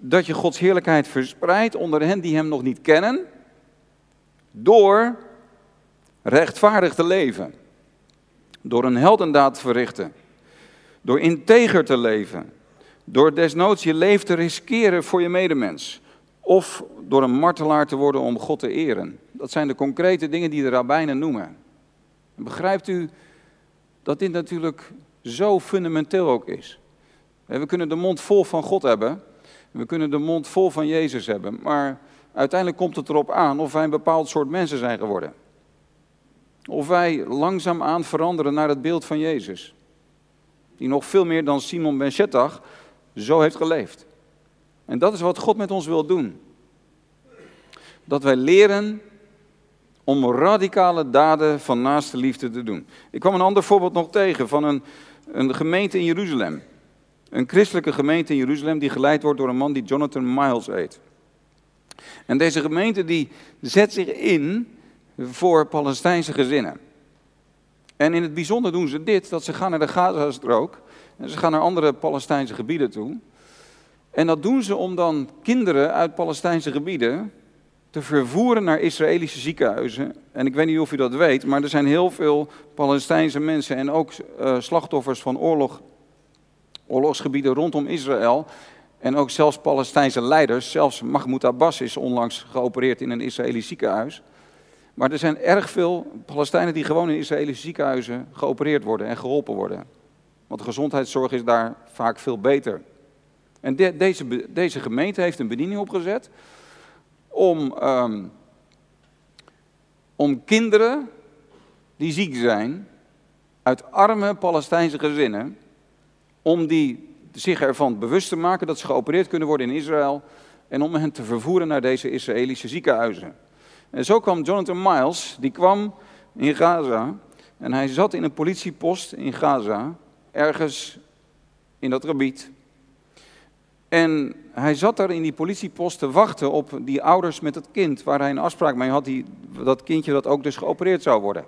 A: dat je Gods heerlijkheid verspreidt onder hen die Hem nog niet kennen, door rechtvaardig te leven, door een heldendaad te verrichten, door integer te leven, door desnoods je leven te riskeren voor je medemens, of door een martelaar te worden om God te eren. Dat zijn de concrete dingen die de rabbijnen noemen. Begrijpt u dat dit natuurlijk zo fundamenteel ook is? We kunnen de mond vol van God hebben. We kunnen de mond vol van Jezus hebben. Maar uiteindelijk komt het erop aan of wij een bepaald soort mensen zijn geworden. Of wij langzaamaan veranderen naar het beeld van Jezus. Die nog veel meer dan Simon ben zo heeft geleefd. En dat is wat God met ons wil doen. Dat wij leren om radicale daden van naaste liefde te doen. Ik kwam een ander voorbeeld nog tegen van een, een gemeente in Jeruzalem. Een christelijke gemeente in Jeruzalem die geleid wordt door een man die Jonathan Miles heet. En deze gemeente die zet zich in voor Palestijnse gezinnen. En in het bijzonder doen ze dit, dat ze gaan naar de Gazastrook en ze gaan naar andere Palestijnse gebieden toe. En dat doen ze om dan kinderen uit Palestijnse gebieden te vervoeren naar Israëlische ziekenhuizen. En ik weet niet of u dat weet, maar er zijn heel veel Palestijnse mensen en ook uh, slachtoffers van oorlog, oorlogsgebieden rondom Israël. En ook zelfs Palestijnse leiders, zelfs Mahmoud Abbas is onlangs geopereerd in een Israëlisch ziekenhuis. Maar er zijn erg veel Palestijnen die gewoon in Israëlische ziekenhuizen geopereerd worden en geholpen worden. Want de gezondheidszorg is daar vaak veel beter. En deze, deze gemeente heeft een bediening opgezet om, ehm, om kinderen die ziek zijn, uit arme Palestijnse gezinnen, om die zich ervan bewust te maken dat ze geopereerd kunnen worden in Israël en om hen te vervoeren naar deze Israëlische ziekenhuizen. En zo kwam Jonathan Miles, die kwam in Gaza en hij zat in een politiepost in Gaza, ergens in dat gebied. En hij zat daar in die politiepost te wachten op die ouders met het kind, waar hij een afspraak mee had, die, dat kindje dat ook dus geopereerd zou worden.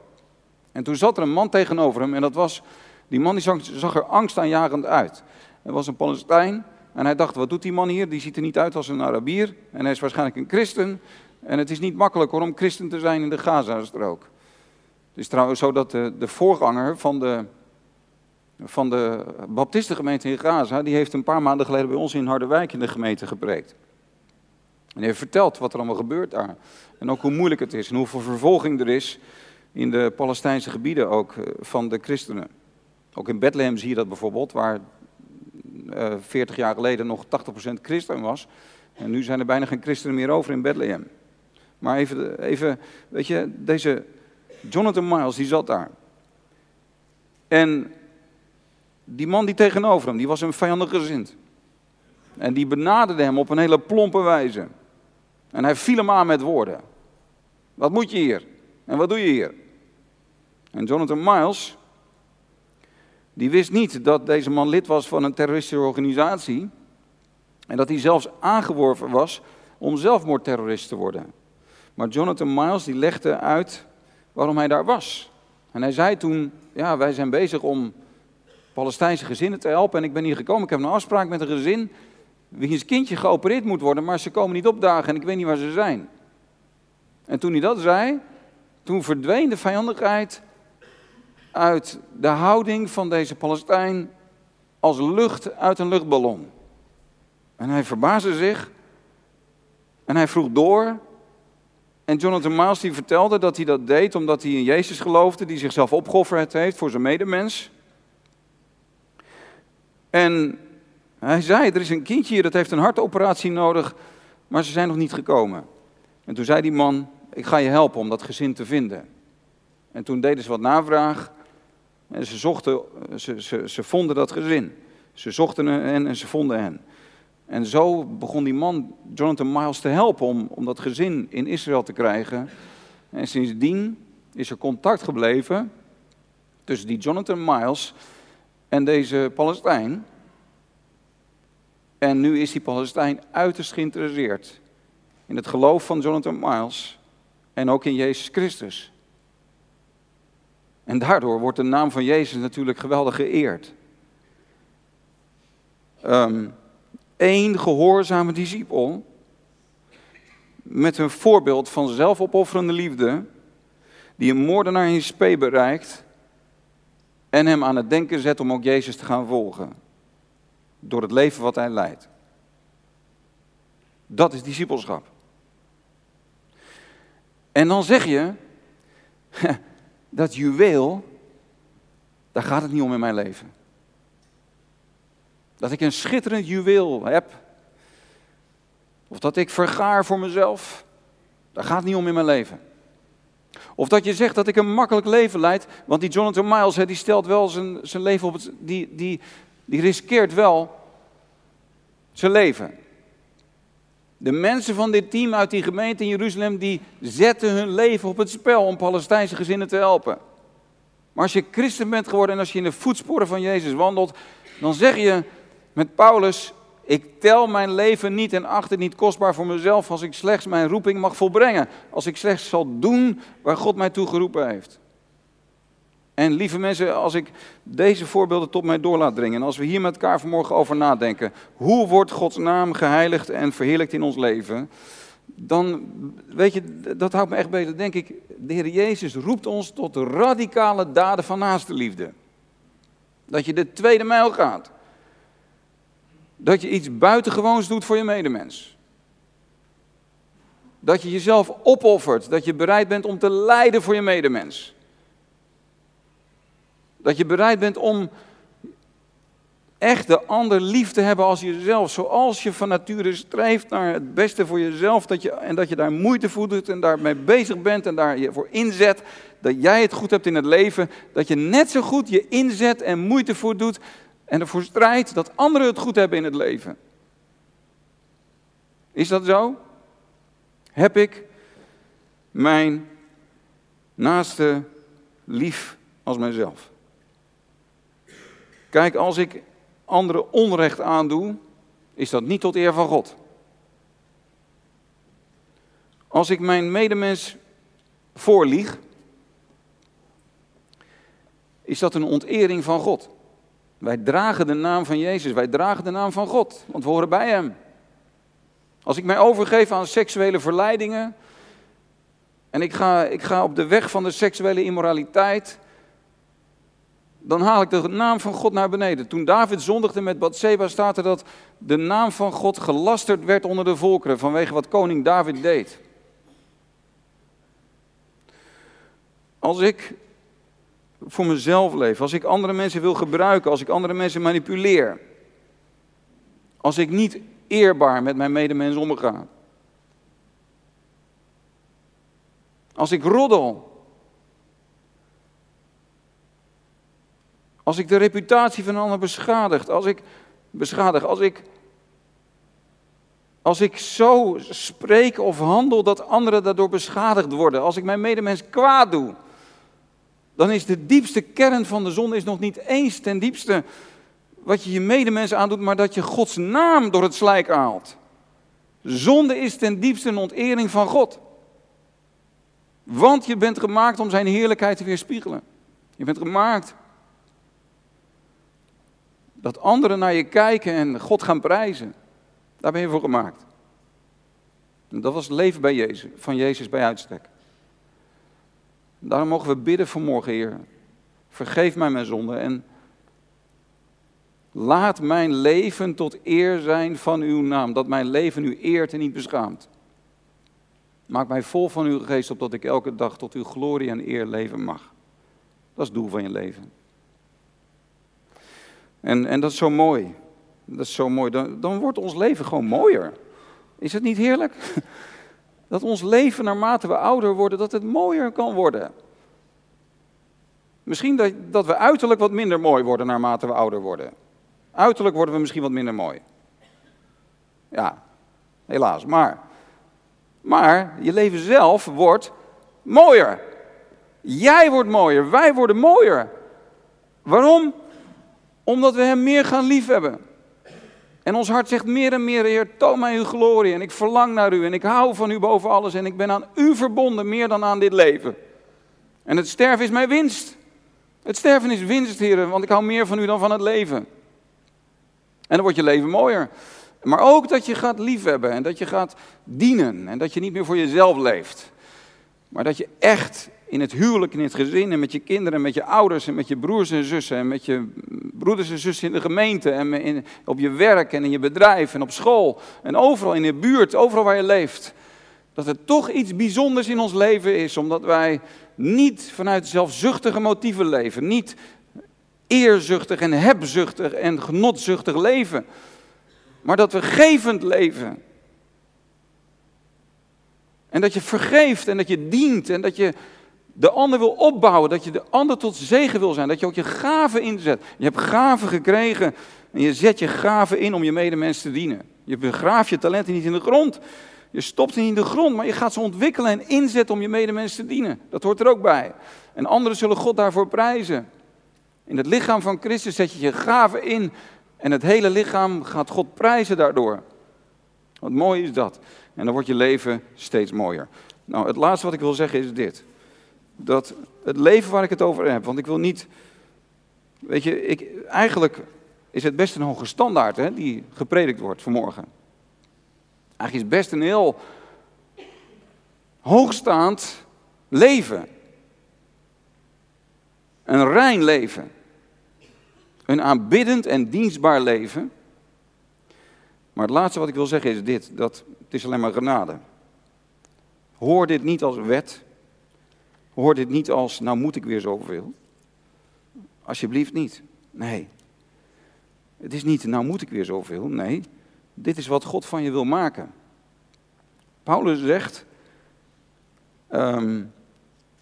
A: En toen zat er een man tegenover hem en dat was, die man die zag, er angstaanjagend uit. Hij was een Palestijn en hij dacht, wat doet die man hier? Die ziet er niet uit als een Arabier en hij is waarschijnlijk een christen. En het is niet makkelijk om christen te zijn in de Gazastrook. Het is trouwens zo dat de, de voorganger van de, van de baptistengemeente in Gaza, die heeft een paar maanden geleden bij ons in Harderwijk in de gemeente gepreekt. En heeft verteld wat er allemaal gebeurt daar. En ook hoe moeilijk het is en hoeveel vervolging er is in de Palestijnse gebieden ook eh, van de christenen. Ook in Bethlehem zie je dat bijvoorbeeld, waar uh, eh, 40 jaar geleden nog 80% christen was. En nu zijn er bijna geen christenen meer over in Bethlehem. Maar even, even, weet je, deze Jonathan Miles, die zat daar. En die man die tegenover hem, die was een vijandig gezind. En die benaderde hem op een hele plompe wijze. En hij viel hem aan met woorden. Wat moet je hier? En wat doe je hier? En Jonathan Miles, die wist niet dat deze man lid was van een terroristische organisatie. En dat hij zelfs aangeworven was om zelfmoordterrorist te worden. Maar Jonathan Miles die legde uit waarom hij daar was. En hij zei toen, ja, wij zijn bezig om Palestijnse gezinnen te helpen. En ik ben hier gekomen, ik heb een afspraak met een gezin wiens kindje geopereerd moet worden, maar ze komen niet opdagen en ik weet niet waar ze zijn. En toen hij dat zei, toen verdween de vijandigheid uit de houding van deze Palestijn als lucht uit een luchtballon. En hij verbaasde zich en hij vroeg door en Jonathan Miles die vertelde dat hij dat deed omdat hij in Jezus geloofde, die zichzelf opgeofferd heeft voor zijn medemens. En hij zei, er is een kindje hier dat heeft een hartoperatie nodig, maar ze zijn nog niet gekomen. En toen zei die man, ik ga je helpen om dat gezin te vinden. En toen deden ze wat navraag en ze, zochten, ze, ze, ze vonden dat gezin. Ze zochten hen en ze vonden hen. En zo begon die man Jonathan Miles te helpen om, om dat gezin in Israël te krijgen. En sindsdien is er contact gebleven tussen die Jonathan Miles en deze Palestijn. En nu is die Palestijn uiterst geïnteresseerd in het geloof van Jonathan Miles en ook in Jezus Christus. En daardoor wordt de naam van Jezus natuurlijk geweldig geëerd. Um, één gehoorzame discipel met een voorbeeld van zelfopofferende liefde, die een moordenaar in spee bereikt en hem aan het denken zet om ook Jezus te gaan volgen. Door het leven wat hij leidt. Dat is discipelschap. En dan zeg je, dat juweel, daar gaat het niet om in mijn leven. Dat ik een schitterend juweel heb. Of dat ik vergaar voor mezelf. Daar gaat het niet om in mijn leven. Of dat je zegt dat ik een makkelijk leven leid. Want die Jonathan Miles, die stelt wel zijn, zijn leven op het. Die, die, die riskeert wel zijn leven. De mensen van dit team uit die gemeente in Jeruzalem, die zetten hun leven op het spel om Palestijnse gezinnen te helpen. Maar als je christen bent geworden en als je in de voetsporen van Jezus wandelt, dan zeg je met Paulus, ik tel mijn leven niet en acht het niet kostbaar voor mezelf als ik slechts mijn roeping mag volbrengen. Als ik slechts zal doen waar God mij toe geroepen heeft. En lieve mensen, als ik deze voorbeelden tot mij door laat dringen, en als we hier met elkaar vanmorgen over nadenken, hoe wordt Gods naam geheiligd en verheerlijkt in ons leven, dan, weet je, dat houdt me echt bezig. Denk ik, de Heer Jezus roept ons tot radicale daden van naaste liefde. Dat je de tweede mijl gaat. Dat je iets buitengewoons doet voor je medemens. Dat je jezelf opoffert. Dat je bereid bent om te lijden voor je medemens. Dat je bereid bent om echt de ander lief te hebben als jezelf. Zoals je van nature streeft naar het beste voor jezelf. Dat je, en dat je daar moeite voor doet en daarmee bezig bent en daar je voor inzet. Dat jij het goed hebt in het leven. Dat je net zo goed je inzet en moeite voor doet. En ervoor strijdt dat anderen het goed hebben in het leven. Is dat zo? Heb ik mijn naaste lief als mijzelf? Kijk, als ik anderen onrecht aandoe, is dat niet tot eer van God. Als ik mijn medemens voorlieg, is dat een ontering van God. Wij dragen de naam van Jezus, wij dragen de naam van God, want we horen bij Hem. Als ik mij overgeef aan seksuele verleidingen en ik ga, ik ga op de weg van de seksuele immoraliteit, dan haal ik de naam van God naar beneden. Toen David zondigde met Bathseba staat er dat de naam van God gelasterd werd onder de volkeren vanwege wat koning David deed. Als ik voor mezelf leef, als ik andere mensen wil gebruiken, als ik andere mensen manipuleer, als ik niet eerbaar met mijn medemens omga, als ik roddel, Als ik de reputatie van een ander beschadig, als ik beschadig, als ik als ik zo spreek of handel dat anderen daardoor beschadigd worden, als ik mijn medemens kwaad doe, dan is de diepste kern van de zonde is nog niet eens ten diepste wat je je medemens aandoet, maar dat je Gods naam door het slijk haalt. Zonde is ten diepste een ontering van God. Want je bent gemaakt om zijn heerlijkheid te weerspiegelen. Je bent gemaakt dat anderen naar je kijken en God gaan prijzen. Daar ben je voor gemaakt. En dat was het leven bij Jezus, van Jezus bij uitstek. Daarom mogen we bidden vanmorgen, Heer. Vergeef mij mijn zonde en laat mijn leven tot eer zijn van uw naam. Dat mijn leven u eert en niet beschaamt. Maak mij vol van uw geest, opdat ik elke dag tot uw glorie en eer leven mag. Dat is het doel van je leven. En, en dat is zo mooi. Dat is zo mooi. Dan, dan wordt ons leven gewoon mooier. Is het niet heerlijk? Dat ons leven naarmate we ouder worden, dat het mooier kan worden. Misschien dat, dat we uiterlijk wat minder mooi worden naarmate we ouder worden. Uiterlijk worden we misschien wat minder mooi. Ja, helaas. Maar, maar je leven zelf wordt mooier. Jij wordt mooier, wij worden mooier. Waarom? Omdat we Hem meer gaan liefhebben. En ons hart zegt meer en meer, Heer, toon mij uw glorie. En ik verlang naar u en ik hou van u boven alles. En ik ben aan u verbonden meer dan aan dit leven. En het sterven is mijn winst. Het sterven is winst, Heer, want ik hou meer van u dan van het leven. En dan wordt je leven mooier. Maar ook dat je gaat liefhebben en dat je gaat dienen. En dat je niet meer voor jezelf leeft. Maar dat je echt in het huwelijk, in het gezin en met je kinderen, met je ouders en met je broers en zussen en met je broeders en zussen in de gemeente en in, op je werk en in je bedrijf en op school en overal in je buurt, overal waar je leeft. Dat er toch iets bijzonders in ons leven is, omdat wij niet vanuit zelfzuchtige motieven leven, niet eerzuchtig en hebzuchtig en genotzuchtig leven. Maar dat we gevend leven. En dat je vergeeft en dat je dient en dat je de ander wil opbouwen, dat je de ander tot zegen wil zijn, dat je ook je gaven inzet. Je hebt gaven gekregen en je zet je gaven in om je medemens te dienen. Je begraaft je talenten niet in de grond. Je stopt ze niet in de grond, maar je gaat ze ontwikkelen en inzetten om je medemens te dienen. Dat hoort er ook bij. En anderen zullen God daarvoor prijzen. In het lichaam van Christus zet je je gaven in en het hele lichaam gaat God prijzen daardoor. Wat mooi is dat. En dan wordt je leven steeds mooier. Nou, het laatste wat ik wil zeggen is dit. Dat het leven waar ik het over heb, want ik wil niet. Weet je, ik, eigenlijk is het best een hoge standaard hè, die gepredikt wordt vanmorgen. Eigenlijk is het best een heel hoogstaand leven. Een rein leven. Een aanbiddend en dienstbaar leven. Maar het laatste wat ik wil zeggen is dit: dat het is alleen maar genade. Hoor dit niet als wet. Hoor dit niet als, nou moet ik weer zoveel. Alsjeblieft niet. Nee. Het is niet, nou moet ik weer zoveel. Nee. Dit is wat God van je wil maken. Paulus zegt um,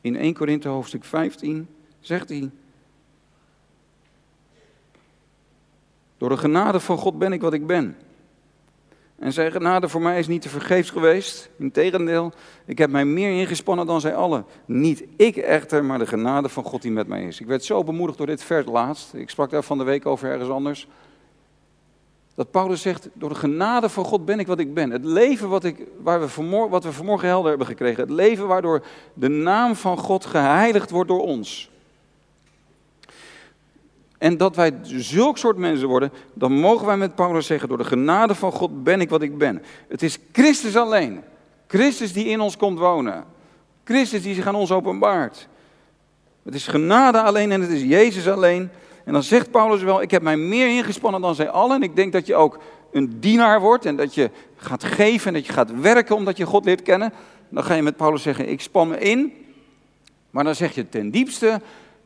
A: in 1 Korinthe hoofdstuk 15, zegt hij, door de genade van God ben ik wat ik ben. En zijn genade voor mij is niet te vergeefs geweest. Integendeel, ik heb mij meer ingespannen dan zij allen. Niet ik echter, maar de genade van God die met mij is. Ik werd zo bemoedigd door dit vers laatst. Ik sprak daar van de week over ergens anders. Dat Paulus zegt, door de genade van God ben ik wat ik ben. Het leven wat, ik, waar we vanmorgen, wat we vanmorgen helder hebben gekregen. Het leven waardoor de naam van God geheiligd wordt door ons. En dat wij zulk soort mensen worden, dan mogen wij met Paulus zeggen, door de genade van God ben ik wat ik ben. Het is Christus alleen. Christus die in ons komt wonen. Christus die zich aan ons openbaart. Het is genade alleen en het is Jezus alleen. En dan zegt Paulus wel, ik heb mij meer ingespannen dan zij allen. En ik denk dat je ook een dienaar wordt en dat je gaat geven en dat je gaat werken omdat je God leert kennen. Dan ga je met Paulus zeggen, ik span me in. Maar dan zeg je ten diepste,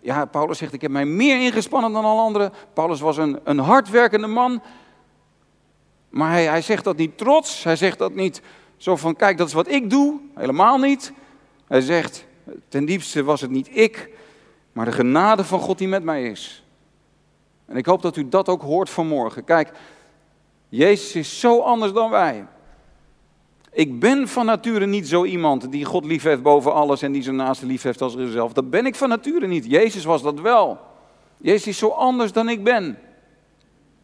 A: ja, Paulus zegt, ik heb mij meer ingespannen dan alle anderen. Paulus was een, een hardwerkende man. Maar hij, hij zegt dat niet trots. Hij zegt dat niet zo van, kijk, dat is wat ik doe. Helemaal niet. Hij zegt, ten diepste was het niet ik, maar de genade van God die met mij is. En ik hoop dat u dat ook hoort vanmorgen. Kijk, Jezus is zo anders dan wij. Ik ben van nature niet zo iemand die God lief heeft boven alles en die zijn naaste lief heeft als zichzelf. Dat ben ik van nature niet. Jezus was dat wel. Jezus is zo anders dan ik ben.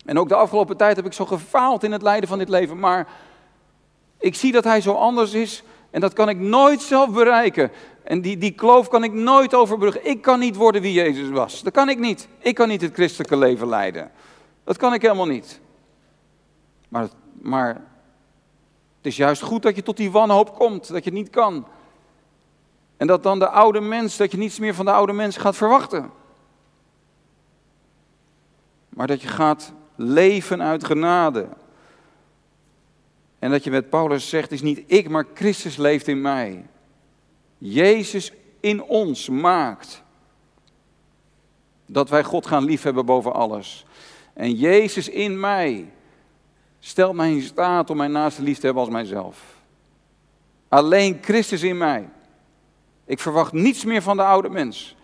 A: En ook de afgelopen tijd heb ik zo gefaald in het lijden van dit leven. Maar ik zie dat hij zo anders is en dat kan ik nooit zelf bereiken. En die, die kloof kan ik nooit overbruggen. Ik kan niet worden wie Jezus was. Dat kan ik niet. Ik kan niet het christelijke leven leiden. Dat kan ik helemaal niet. Maar, maar het is juist goed dat je tot die wanhoop komt, dat je het niet kan. En dat dan de oude mens, dat je niets meer van de oude mens gaat verwachten. Maar dat je gaat leven uit genade. En dat je met Paulus zegt, is niet ik, maar Christus leeft in mij. Jezus in ons maakt dat wij God gaan liefhebben boven alles. En Jezus in mij stelt mij in staat om mijn naaste lief te hebben als mijzelf. Alleen Christus in mij. Ik verwacht niets meer van de oude mens.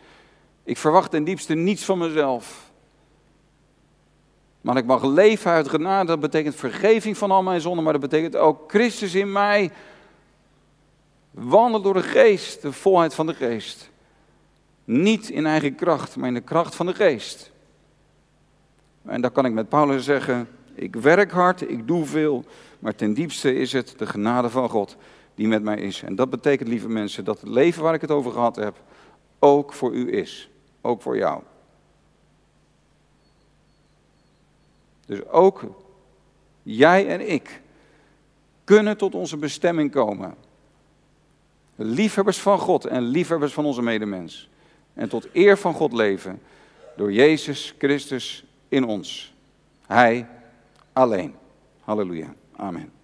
A: Ik verwacht ten diepste niets van mezelf. Maar ik mag leven uit genade, dat betekent vergeving van al mijn zonden, maar dat betekent ook Christus in mij Wandel door de geest, de volheid van de geest. Niet in eigen kracht, maar in de kracht van de geest. En dan kan ik met Paulus zeggen, ik werk hard, ik doe veel, maar ten diepste is het de genade van God die met mij is. En dat betekent, lieve mensen, dat het leven waar ik het over gehad heb, ook voor u is. Ook voor jou. Dus ook jij en ik kunnen tot onze bestemming komen. Liefhebbers van God en liefhebbers van onze medemens. En tot eer van God leven door Jezus Christus in ons. Hij além. Aleluia. Amém.